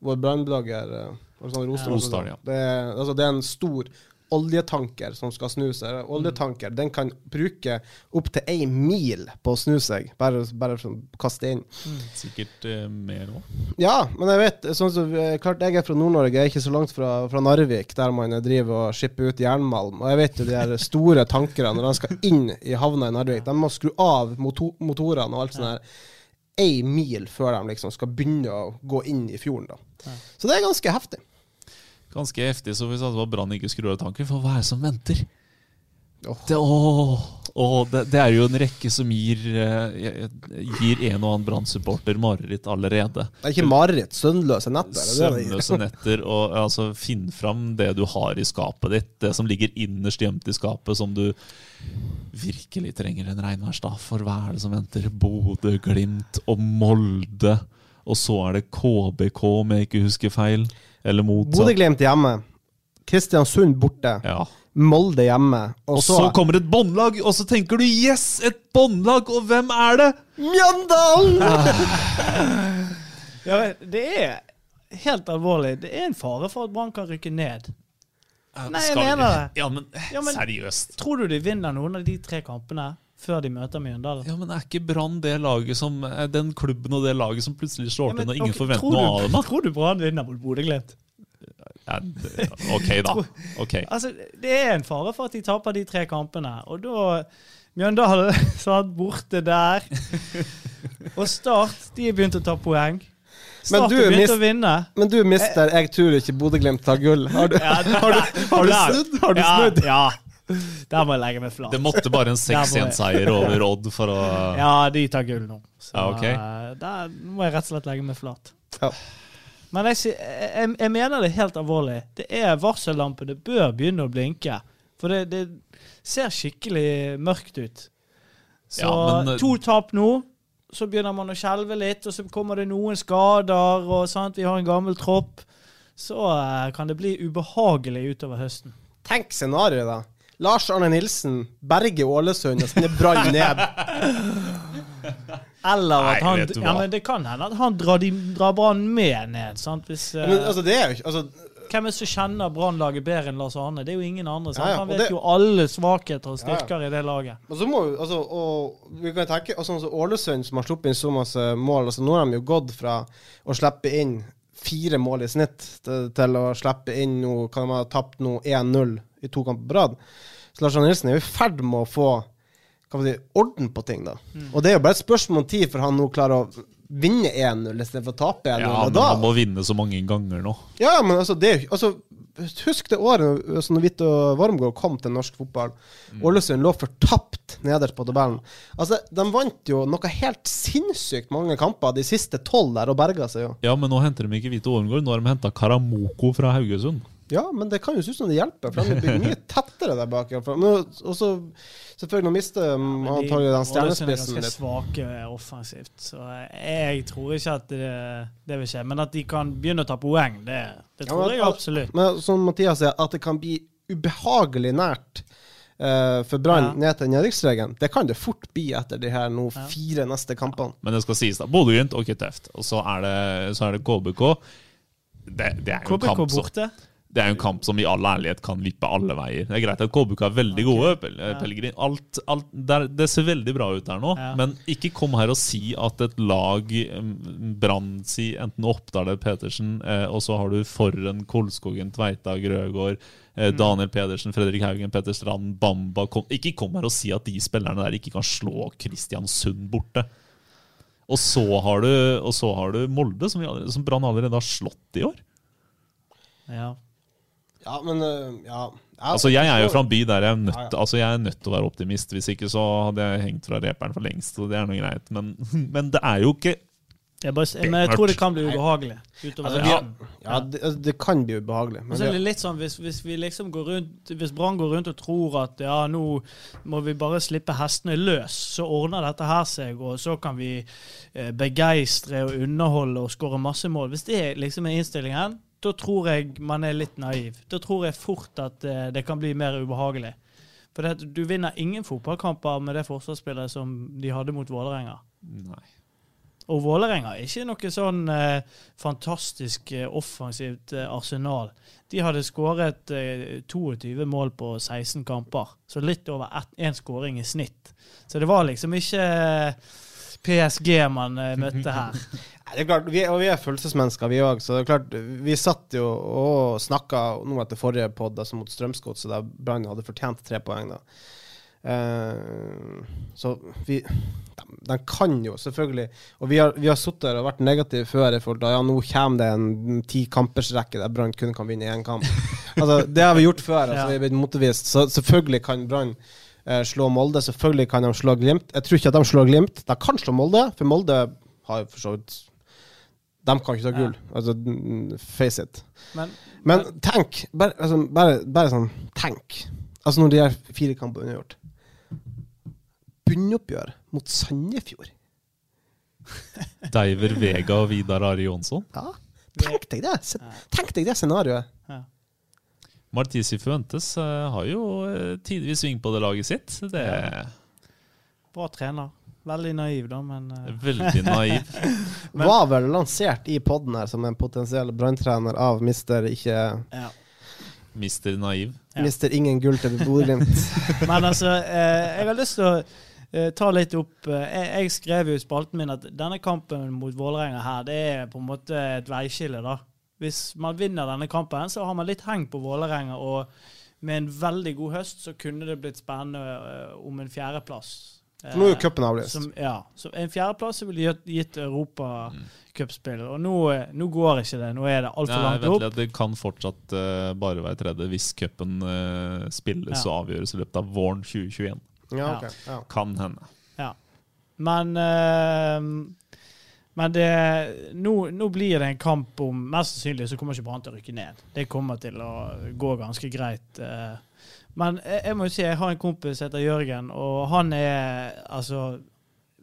vår brannblogger uh, Alexander Rostad Ja. ja. det, altså, det er en stor oljetanker som skal snu seg. Oljetanker den kan bruke opptil ei mil på å snu seg, bare, bare å kaste inn. Sikkert eh, mer òg. Ja, men jeg vet sånn som, eh, Klart jeg er fra Nord-Norge, jeg er ikke så langt fra, fra Narvik, der man driver og skipper ut jernmalm. Og jeg vet jo de her store tankerne, når de skal inn i havna i Narvik, de må skru av motor motorene og alt sånt der ei mil før de liksom skal begynne å gå inn i fjorden. da. Så det er ganske heftig. Ganske heftig, så vi sa var Brann ikke skrur av tanken, for hva er det som venter? Det, åh, åh, det, det er jo en rekke som gir, eh, gir en og annen Brann-supporter mareritt allerede. Det er ikke mareritt. Søvnløse netter. er? Søvnløse netter. Og altså, finn fram det du har i skapet ditt. Det som ligger innerst gjemt i skapet, som du virkelig trenger en regnværsdag. For hva er det som venter? Bodø, Glimt og Molde. Og så er det KBK, om jeg ikke husker feil. Eller motsatt. Bodø-Glimt hjemme. Kristiansund borte. Ja. Molde hjemme. Og, Og så kommer et båndlag, og så tenker du 'yes, et båndlag', og hvem er det? Mjøndalen! *laughs* Ja, det er helt alvorlig. Det er en fare for at Brann kan rykke ned. Nei, jeg mener det. Ja, men, Ja, men- seriøst. Tror du de vinner noen av de tre kampene før de møter Mjøndalen? Ja, men Er ikke Brann det laget som er den klubben og det laget som plutselig slår Ja, men, til når ingen okay, forventer noe du- av dem? Tror du Brann vinner mot Bodø-Glimt? Ja, ok, da. Ok. Altså, det er en fare for at de taper de tre kampene. Og da Mjøndalen *laughs* satt borte der. *laughs* Og Start de har begynt å ta poeng. Men Start du har mist- å vinne. Men du, mister, jeg tror ikke Bodø-Glimt tar gull. Har du, Ja, det- *laughs* har du, har du snudd? Har du ja, snudd? Ja. *laughs* Der må jeg legge meg flat. Det måtte bare en *laughs* Der må jeg- 6-1-seier over Odd for å *laughs* Ja, de tar gull nå. Så Ja, ok. eh, der må jeg rett og slett legge meg flat. Ja. Men jeg, jeg, jeg mener det helt alvorlig. Det er varsellampene Det bør begynne å blinke. For det, det ser skikkelig mørkt ut. Så Ja, men, eh, to tap nå. Så begynner man å skjelve litt, og så kommer det noen skader. og sant? Vi har en gammel tropp. Så eh, kan det bli ubehagelig utover høsten. Tenk scenarioet, da. Lars Arne Nilsen berger Ålesund og sender Brann ned. Eller at han Nei, ja, men Det kan hende at han drar, drar Brann med ned. sant? Hvis, eh, Men altså, det er jo ikke altså, Hvem er det som kjenner Brannlaget bedre enn Lars Arne? Det er jo ingen andre. sant? Ja, ja, Han vet det- jo alle svakheter og styrker i det laget. Og så må vi, altså, og vi kan tenke altså, altså, Ålesund, som har sluppet inn så masse mål altså, Nå har de jo gått fra å slippe inn fire mål i snitt til, til å slippe inn noe, Kan de ha tapt nå 1-0 i to kamper på rad. Så Lars Arne Nilsen er jo i ferd med å få si, orden på ting, da. Mm. Og det er jo bare et spørsmål om tid for han nå klarer å vinne 1-0 istedenfor å tape 1-0. Ja, men da- han må vinne så mange ganger nå. ja, men altså, det altså, Husk det året altså, når Vito Wormgård kom til norsk fotball. Mm. Ålesund lå fortapt nederst på tabellen. Altså, De vant jo noe helt sinnssykt mange kamper de siste tolv der, og berga seg jo. Ja, men nå henter de ikke Vito Wormgård, nå har de henta Karamoko fra Haugesund. Ja, men det kan jo se ut som det hjelper, for de blir mye *laughs* tettere der bak. Og så selvfølgelig, mister ja, de- antagelig den er stjernespissen ganske litt. svake offensivt, så jeg tror ikke at det, det vil skje. Men at de kan begynne å ta poeng, det, det Ja, tror men- jeg absolutt. Men som Mathias sier, at det kan bli ubehagelig nært uh, for Brann Ja. ned til nedrykksregelen, det kan det fort bli etter de her nå Ja. fire neste kampene. Men det skal sies, da. Bodø-Glimt, og tøft. Og så er det, så er det KBK. Det, det er jo KBK kamp så. borte. Det er jo en kamp som i all ærlighet kan vippe alle veier. Det er greit at KBK er veldig gode. Pel Ja. Pellegrin, alt, alt, det, er- det ser veldig bra ut der nå. Ja. Men ikke kom her og si at et lag mm, Brann, si enten Oppdal eller Petersen, eh, og så har du Forren, Kolskogen, Tveita, Grøgaard, eh, Mm. Daniel Pedersen, Fredrik Haugen, Petter Strand, Bamba kom, Ikke kom her og si at de spillerne der ikke kan slå Kristiansund borte. Og så har du, og så har du Molde, som, vi som Brann allerede har slått i år. Ja. Ja, men øh, ja. Jeg Altså, Jeg er jo fra en by der jeg er nødt, Ja, ja. altså, jeg er nødt til å være optimist. Hvis ikke så hadde jeg hengt fra reperen for lengst. Så det er noe greit. Men, *laughs* men det er jo ikke Jeg, bare, men jeg tror det kan bli ubehagelig Altså, ja, ja, det, altså, det kan bli ubehagelig. Men så er det litt sånn, hvis, hvis vi liksom går rundt Hvis Brann går rundt og tror at ja, nå må vi bare slippe hestene løs, så ordner dette her seg, og så kan vi eh, begeistre og underholde og skåre masse mål. Hvis det liksom er innstillingen, da tror jeg man er litt naiv. Da tror jeg fort at eh, det kan bli mer ubehagelig. For det, du vinner ingen fotballkamper med det forsvarsspillet som de hadde mot Vålerenga. Nei. Og Vålerenga er ikke noe sånn eh, fantastisk eh, offensivt eh, arsenal. De hadde skåret eh, 22 mål på 16 kamper, så litt over én skåring i snitt. Så det var liksom ikke eh, PSG man eh, møtte her. *laughs* Det er klart, vi, og vi er følelsesmennesker, vi òg. Så det er klart, vi satt jo og snakka nå etter forrige pod, altså mot Strømsgodset, der Brann hadde fortjent tre poeng. da. Uh, så vi de, de kan jo selvfølgelig Og vi har, vi har sittet her og vært negative før i forhold til ja, nå kommer det en ti kampers rekke der Brann kun kan vinne én kamp. *laughs* Altså, det har vi gjort før. Altså, Ja. vi er blitt motvist. Så selvfølgelig kan Brann slå Molde. Selvfølgelig kan de slå Glimt. Jeg tror ikke at de slår Glimt. De kan slå Molde, for Molde har for så vidt De kan ikke ta gull. Altså, mm, face it. Men, Men tenk, bare, altså, bare, bare sånn Tenk. Altså når de her fire kampene er gjort. Bunnoppgjør mot Sandefjord. *laughs* Deiver Vega og Vidar Ari Jonsson. Ja, tenk deg det! Tenk deg det scenarioet. Martisi Fuentes eh, har jo eh, tidvis sving på det laget sitt. Det er bra trener. Veldig naiv, da, men eh, *laughs* veldig naiv. *laughs* Var vel lansert i poden her som en potensiell branntrener av mister ikke ja. Mister naiv. Ja. Mister ingen gull til Bodø-Glimt. *laughs* Men altså, eh, jeg har lyst til å eh, ta litt opp eh, jeg, jeg skrev jo i spalten min at denne kampen mot Vålerenga her, det er på en måte et veiskille, da. Hvis man vinner denne kampen, så har man litt heng på Vålerenga, og med en veldig god høst så kunne det blitt spennende eh, om en fjerdeplass. For nå er jo Eh, cupen avlyst. som, ja, så en fjerdeplass ville gitt, Europacupspill. Og nå, eh, nå går ikke det. Nå er det altfor langt opp. det kan fortsatt uh, bare være tredje hvis cupen uh, spilles Ja. og avgjøres i løpet av våren 2021. Ja, okay. Ja. Kan hende. Men, eh, men det, nå, nå blir det en kamp om Mest sannsynlig så kommer ikke Brann til å rykke ned. Det kommer til å gå ganske greit. eh. Men jeg, jeg må jo si, jeg har en kompis som heter Jørgen, og han er altså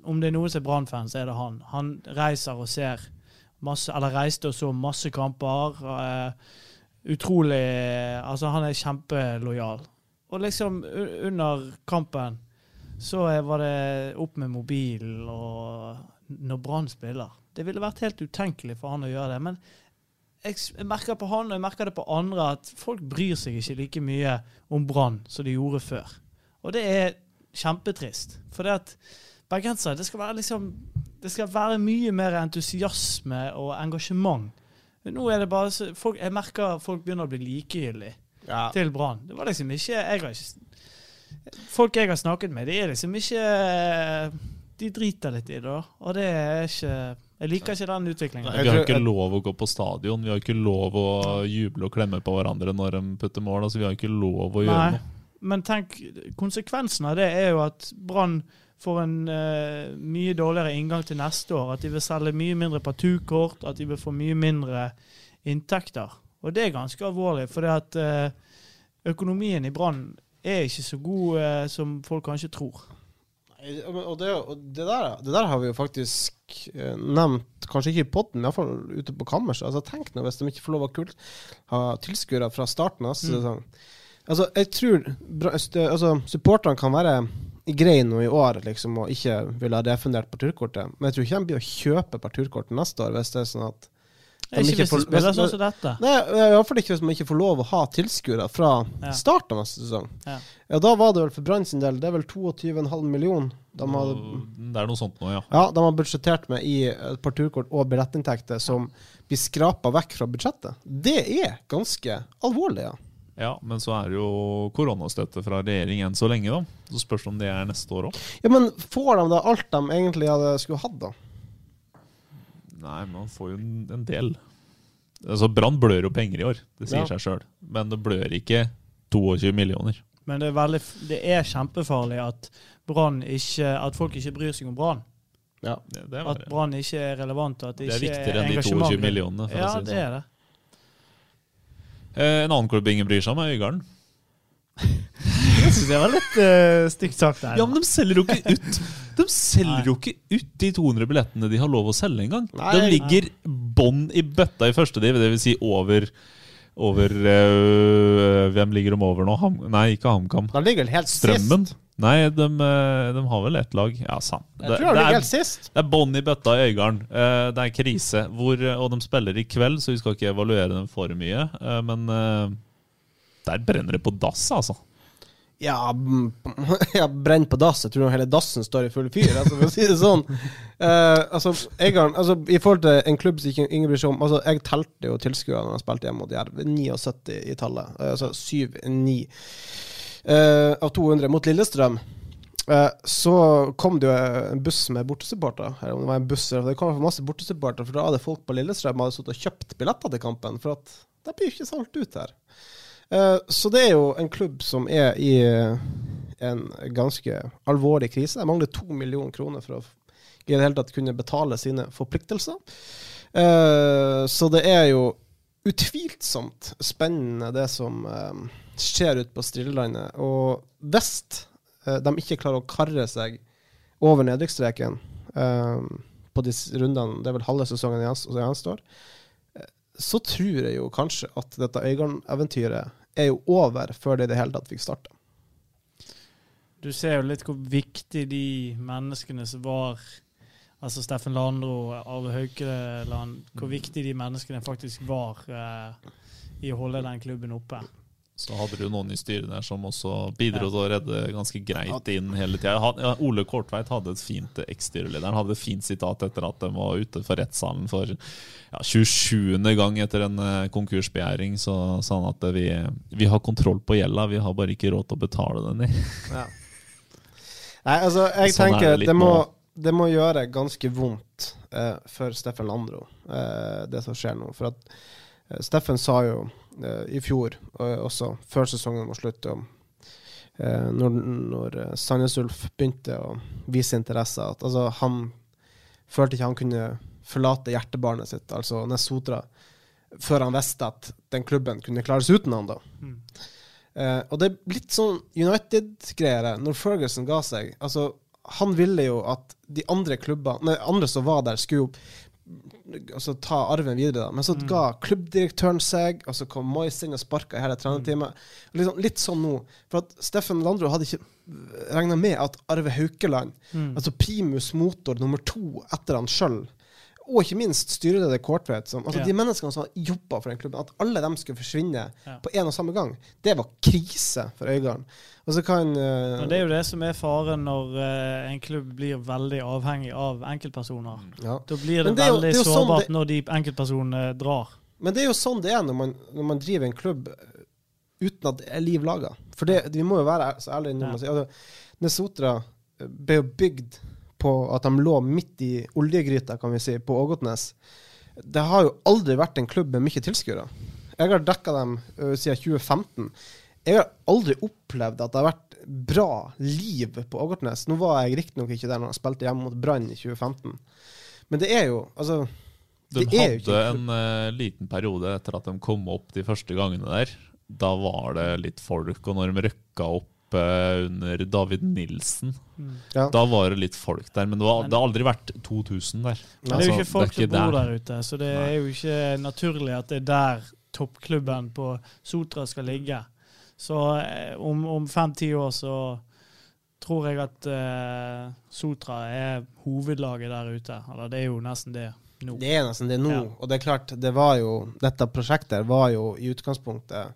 Om det er noen som er Brann-fan, så er det han. Han reiser og ser masse Eller reiste og så masse kamper. eh, utrolig Altså, han er kjempelojal. Og liksom under kampen så var det opp med mobilen og når Brann spiller. Det ville vært helt utenkelig for han å gjøre det. Men jeg, merker på han og jeg merker det på andre at folk bryr seg ikke like mye om Brann som de gjorde før. Og det er kjempetrist. For det at bergensere, det skal være liksom Det skal være mye mer entusiasme og engasjement. Nå er det bare så, folk, Jeg merker folk begynner å bli likegyldige Ja. til Brann. Det var liksom ikke jeg har ikke Folk jeg har snakket med, de er liksom ikke De driter litt i det. Og det er ikke Jeg liker ikke den utviklingen. Vi har ikke lov å gå på stadion. Vi har ikke lov å juble og klemme på hverandre når de putter mål. Altså, vi har ikke lov å gjøre Nei. noe. Men tenk, konsekvensen av det er jo at Brann får en uh, mye dårligere inngang til neste år. At de vil selge mye mindre partukort, at de vil få mye mindre inntekter. Og det er ganske alvorlig, for det at eh, økonomien i Brann er ikke så god uh, som folk kanskje tror. Og, det, og det, der, det der har vi jo faktisk eh, nevnt, kanskje ikke i poden, men iallfall ute på kammerset. Altså, tenk nå hvis de ikke får lov å kult, ha tilskuere fra starten av neste Mm. sesong. Altså, jeg tror altså, supporterne kan være greie nå i år liksom, og ikke ville ha refundert parturkortet, men jeg tror ikke de blir å kjøpe parturkort neste år hvis det er sånn at de Ikke hvis de spiller sånn som dette. Nei, iallfall ikke hvis man ikke får lov å ha tilskuere fra Ja. starten av neste sesong. Ja. Ja, da var det vel for Brann sin del, det er vel 22,5 millioner de hadde Det er noe sånt nå, ja. ja, de har budsjettert med i et par turkort og billettinntekter som blir skrapa vekk fra budsjettet. Det er ganske alvorlig, ja. Ja, Men så er det jo koronastøtte fra regjering enn så lenge, da. Så spørs det om det er neste år òg. Ja, Men får de da alt de egentlig hadde skulle hatt, da? Nei, men man får jo en, en del. Altså, Brann blør jo penger i år, det sier Ja. seg sjøl. Men det blør ikke 22 millioner. Men det er, veldig, det er kjempefarlig at ikke At folk ikke bryr seg om Brann. Ja. Det, det, At Brann ikke er relevant. og At det, det er ikke viktigere enn de 22 millionene. For Ja, å si det det sånn. er det. Eh, En annen klubb ingen bryr seg om, er Øygarden. *laughs* Jeg synes det var litt uh, stygt sagt der. Ja, men de selger jo ikke ut *laughs* De selger jo ikke ut de 200 billettene de har lov å selge engang. De ligger bånn i bøtta i første div, dvs. Si over over øh, Hvem ligger de over nå? Ham, nei, ikke HamKam. De ligger vel helt Strømmen? sist. Nei, de, øh, de har vel ett lag. Ja, sant. Jeg tror de ligger helt sist. Det er bånn i bøtta i Øygarden. Eh, det er krise. Hvor, og de spiller i kveld, så vi skal ikke evaluere dem for mye. Eh, men eh, der brenner det på dass, altså. Ja, *laughs* ja brenn på dass. Jeg tror hele dassen står i full fyr, altså, for å si det sånn. Uh, altså, Egarden, altså, I forhold til en klubb som ikke ingen bryr seg om altså, Jeg telte jo tilskuere når jeg spilte hjemme mot Jerv. 79 i tallet. Uh, altså 7-9 uh, av 200 mot Lillestrøm. Eh, så kom det jo en buss med bortesupportere. Eller om det var en buss, det kom masse bortesupportere, for da hadde folk på Lillestrøm hadde og kjøpt billetter til kampen. For at det blir ikke solgt ut her. Eh, så det er jo en klubb som er i eh, en ganske alvorlig krise. De mangler to millioner kroner for å i det hele tatt kunne betale sine forpliktelser. Eh, så det er jo utvilsomt spennende det som skjer ute på Strillelandet. Og hvis de ikke klarer å karre seg over nedrykksstreken på disse rundene, det er vel halve sesongen igjen- så tror jeg jo kanskje at dette Øygarden-eventyret er jo over før det i det hele tatt fikk starte. Du ser jo litt hvor viktig de menneskene som var Altså Steffen Landro, Arve Haukeland, hvor viktig de menneskene faktisk var eh, i å holde den klubben oppe. Så hadde du noen i styret der som også bidro til å redde ganske greit inn hele tida. Ole Kortveit hadde et fint eks-styrelederen hadde et fint sitat etter at de var ute for rettssalen for ja, 27. gang etter en eh, konkursbegjæring. Så sa han at vi, vi har kontroll på gjelda, vi har bare ikke råd til å betale den i. Ja. *laughs* Nei, altså, jeg Sånn er tenker det det, må, det må gjøre ganske vondt eh, for Steffen Landro, eh, det som skjer nå. For at eh, Steffen sa jo eh, i fjor, og også før sesongen var slutt, om eh, når, når eh, Sandnes Ulf begynte å vise interesse, at altså, han følte ikke han kunne forlate hjertebarnet sitt, altså Nesotra, før han visste at den klubben kunne klare seg uten han da. Mm. Eh, og det er litt sånn United-greier. Når Ferguson ga seg altså, Han ville jo at de andre klubbene Nei, andre som var der, skulle jo altså, ta arven videre. da Men så ga klubbdirektøren seg, og så kom Moyes inn og sparka i hele trenerteamet. Liksom, litt sånn nå. For at Steffen Landro hadde ikke regna med at Arve Haukeland, Mm. altså primus motor nummer to etter han sjøl, og ikke minst styreleder Kortvedt, som, altså Ja. de menneskene som har jobba for den klubben, at alle dem skulle forsvinne Ja. på en og samme gang, det var krise for Øygarden. Og så kan eh, det er jo det som er faren når uh, en klubb blir veldig avhengig av enkeltpersoner. ja. Da blir det, det jo- veldig det sårbart sånn sårbart det- når de enkeltpersonene drar. Men det er jo sånn det er når man, når man driver en klubb uten at det er liv laga. For det, vi må jo være så ærlige når man altså, Nesotra ble jo bygd på at de lå midt i oljegryta, kan vi si, på Ågotnes. Det har jo aldri vært en klubb med mye tilskuere. Jeg har dekka dem uh, siden 2015. Jeg har aldri opplevd at det har vært bra liv på Ågotnes. Nå var jeg riktignok ikke der når jeg spilte hjemme mot Brann i 2015, men det er jo Altså, De hadde en eh, liten periode etter at de kom opp de første gangene der. Da var det litt folk, og når de røkka opp eh, under David Nilsen, Ja. da var det litt folk der. Men det, var, det har aldri vært 2000 der. Men det er jo Altså, ikke folk er som bor der. der ute, så det er jo ikke naturlig at det er der toppklubben på Sotra skal ligge. Så eh, om, om fem-ti år så tror jeg at uh, Sotra er hovedlaget der ute. Eller det er jo nesten det nå. Det er nesten det nå. Ja. Og det er klart, det var jo, dette prosjektet var jo i utgangspunktet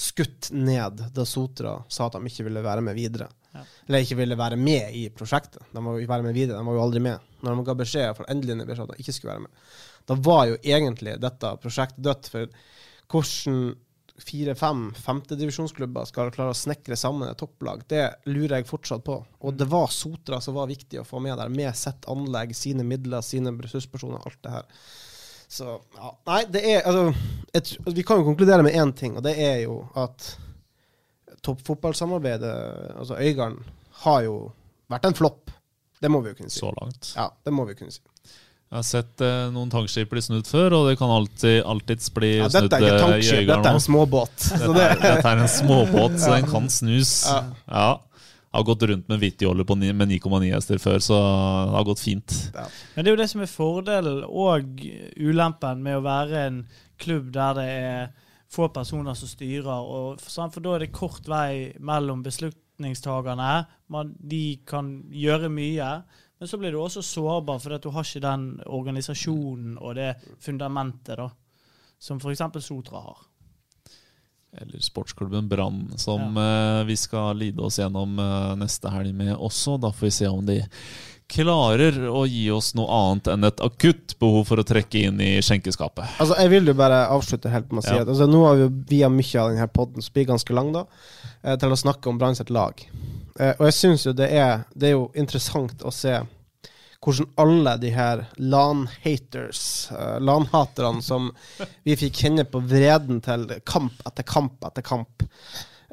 skutt ned da Sotra sa at de ikke ville være med videre. Ja. Eller ikke ville være med i prosjektet. De var jo være med videre, de var jo aldri med. Når de ga beskjed, for endelig beskjed at de ikke skulle være med, da var jo egentlig dette prosjektet dødt. For hvordan fire-fem femtedivisjonsklubber skal klare å snekre sammen et topplag, det lurer jeg fortsatt på. Og det var Sotra som var viktig å få med der, med sitt anlegg, sine midler, sine ressurspersoner, alt det her. Så ja, Nei, det er altså et, Vi kan jo konkludere med én ting, og det er jo at toppfotballsamarbeidet, altså Øygarden, har jo vært en flopp. Det må vi jo kunne si. Så langt. Ja, det må vi kunne si. Jeg har sett eh, noen tankskip bli snudd før, og det kan alltid, alltids bli Ja, snudd dette er ikke tankskip, dette er en småbåt. Dette, *laughs* Dette er en småbåt, så den kan snus. Ja. Ja. Har gått rundt med Vitty-olje med 9,9 hester før, så det har gått fint. Men det er jo det som er fordelen og ulempen med å være en klubb der det er få personer som styrer. Og, for da er det kort vei mellom beslutningstagerne. Man, de kan gjøre mye. Men så blir du også sårbar, for at du har ikke den organisasjonen og det fundamentet da, som f.eks. Sotra har. Eller sportsklubben Brann, som eh, vi skal lide oss gjennom eh, neste helg med også. Da får vi se om de klarer å gi oss noe annet enn et akutt behov for å trekke inn i skjenkeskapet. Altså, jeg vil jo bare avslutte helt med å si Ja. at altså, nå har vi via mye av denne podden, som blir ganske lang, da, eh, til å snakke om Brann sitt lag. Og jeg syns jo det er, det er jo interessant å se hvordan alle de her LAN-haters, uh, LAN-haterne som vi fikk kjenne på vreden til kamp etter kamp etter kamp,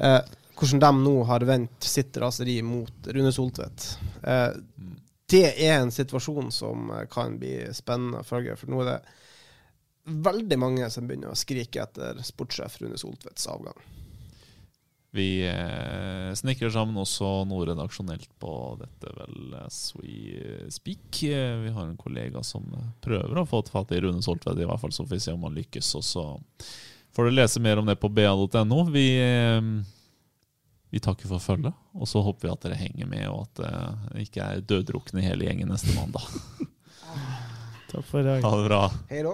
uh, hvordan de nå har vendt sitt raseri mot Rune Soltvedt. Uh, det er en situasjon som kan bli spennende å følge, for nå er det veldig mange som begynner å skrike etter sportssjef Rune Soltvedts avgang. Vi eh, snekrer sammen også noe redaksjonelt på dette, vel, as we speak. Vi har en kollega som prøver å få fatt i Rune Soltvedt, i hvert fall så får vi se om han lykkes. Og så får du lese mer om det på ba.no. Vi, eh, vi takker for følget, og så håper vi at dere henger med, og at det ikke er døddrukne hele gjengen neste mandag. *laughs* Takk for i dag. Ha det bra. Hei da.